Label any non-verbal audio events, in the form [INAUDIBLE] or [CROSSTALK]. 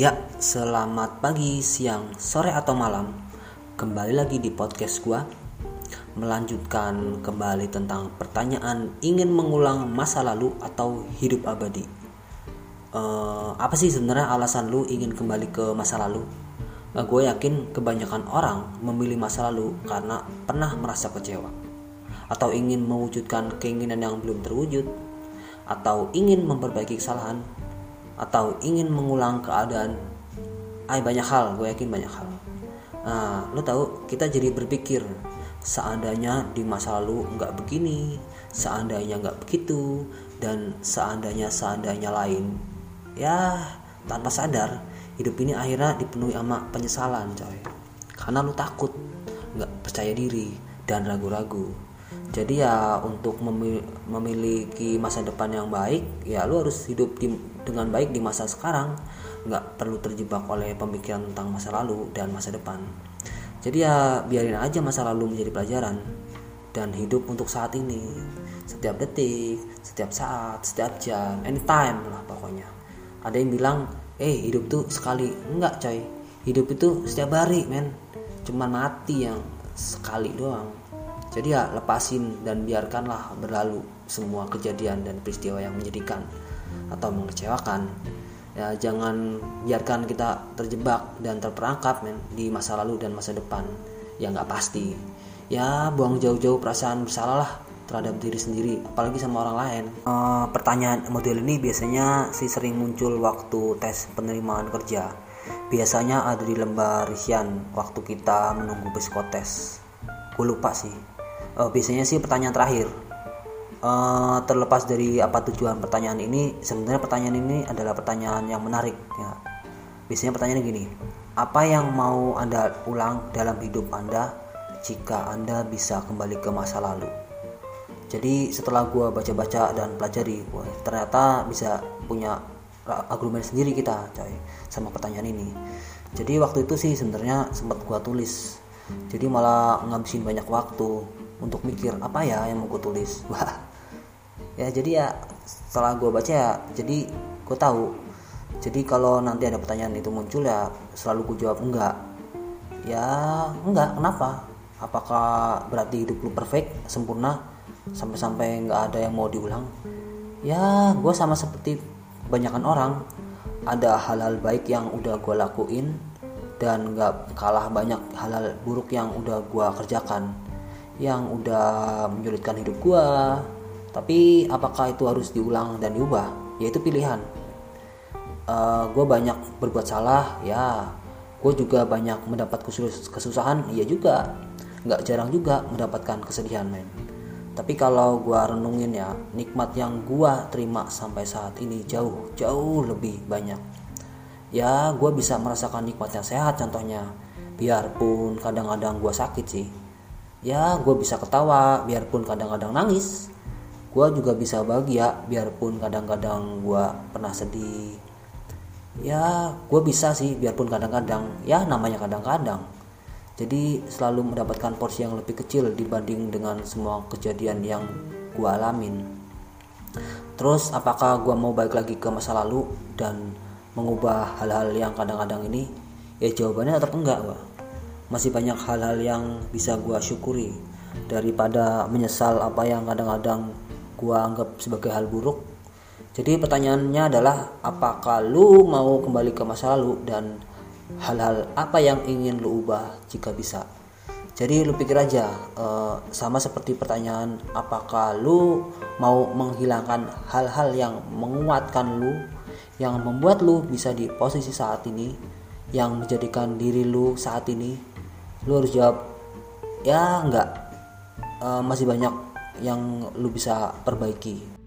Ya, selamat pagi, siang, sore atau malam. Kembali lagi di podcast gua. Melanjutkan kembali tentang pertanyaan ingin mengulang masa lalu atau hidup abadi. Uh, apa sih sebenarnya alasan lu ingin kembali ke masa lalu? Uh, gue yakin kebanyakan orang memilih masa lalu karena pernah merasa kecewa atau ingin mewujudkan keinginan yang belum terwujud atau ingin memperbaiki kesalahan atau ingin mengulang keadaan ay banyak hal gue yakin banyak hal. Nah lo tahu kita jadi berpikir seandainya di masa lalu nggak begini seandainya nggak begitu dan seandainya seandainya lain ya tanpa sadar hidup ini akhirnya dipenuhi sama penyesalan coy. Karena lu takut nggak percaya diri dan ragu-ragu jadi ya untuk memiliki masa depan yang baik ya lu harus hidup di, dengan baik di masa sekarang. Nggak perlu terjebak oleh pemikiran tentang masa lalu dan masa depan. Jadi ya biarin aja masa lalu menjadi pelajaran dan hidup untuk saat ini. Setiap detik setiap saat setiap jam anytime lah pokoknya. Ada yang bilang eh hidup tuh sekali. Enggak coy. Hidup itu setiap hari men. Cuman mati yang sekali doang jadi ya lepasin dan biarkanlah berlalu semua kejadian dan peristiwa yang menyedihkan atau mengecewakan. Ya jangan biarkan kita terjebak dan terperangkap men di masa lalu dan masa depan yang nggak pasti. Ya buang jauh-jauh perasaan bersalah lah terhadap diri sendiri apalagi sama orang lain. Uh, pertanyaan model ini biasanya sih sering muncul waktu tes penerimaan kerja. Biasanya ada di lembar isian waktu kita menunggu psikotes. Gue lupa sih uh, biasanya sih pertanyaan terakhir. Uh, terlepas dari apa tujuan pertanyaan ini sebenarnya pertanyaan ini adalah pertanyaan yang menarik ya. Biasanya pertanyaannya gini apa yang mau anda ulang dalam hidup anda jika anda bisa kembali ke masa lalu? Jadi setelah gue baca-baca dan pelajari wah, ternyata bisa punya argumen sendiri kita coy sama pertanyaan ini. Jadi waktu itu sih sebenarnya sempat gue tulis. Jadi malah ngabisin banyak waktu untuk mikir apa ya yang mau gue tulis? [LAUGHS] Wah. Ya jadi ya setelah gue baca ya jadi gue tahu. Jadi kalau nanti ada pertanyaan itu muncul ya selalu gue jawab enggak. Ya enggak. Kenapa? Apakah berarti hidup lu perfect sempurna sampai-sampai nggak ada yang mau diulang? Ya gue sama seperti kebanyakan orang. Ada hal-hal baik yang udah gue lakuin dan nggak kalah banyak hal-hal buruk yang udah gue kerjakan yang udah menyulitkan hidup gue tapi apakah itu harus diulang dan diubah? Ya itu pilihan. Uh, eh, gue banyak berbuat salah ya. Gue juga banyak mendapat kesusahan iya juga. Nggak jarang juga mendapatkan kesedihan men. Tapi kalau gue renungin ya nikmat yang gue terima sampai saat ini jauh jauh lebih banyak. Ya gue bisa merasakan nikmat yang sehat contohnya. Biarpun kadang-kadang gue sakit sih ya gue bisa ketawa biarpun kadang-kadang nangis. Gue juga bisa bahagia biarpun kadang-kadang gue pernah sedih. Ya gue bisa sih biarpun kadang-kadang. Ya namanya kadang-kadang. Jadi selalu mendapatkan porsi yang lebih kecil dibanding dengan semua kejadian yang gue alamin. Terus apakah gue mau balik lagi ke masa lalu dan mengubah hal-hal yang kadang-kadang ini? Ya jawabannya tetap enggak gue masih banyak hal-hal yang bisa gue syukuri daripada menyesal apa yang kadang-kadang gue anggap sebagai hal buruk. Jadi pertanyaannya adalah apakah lu mau kembali ke masa lalu dan hal-hal apa yang ingin lu ubah jika bisa? Jadi lu pikir aja uh, sama seperti pertanyaan apakah lu mau menghilangkan hal-hal yang menguatkan lu yang membuat lu bisa di posisi saat ini yang menjadikan diri lu saat ini lu harus jawab ya enggak uh, masih banyak yang lu bisa perbaiki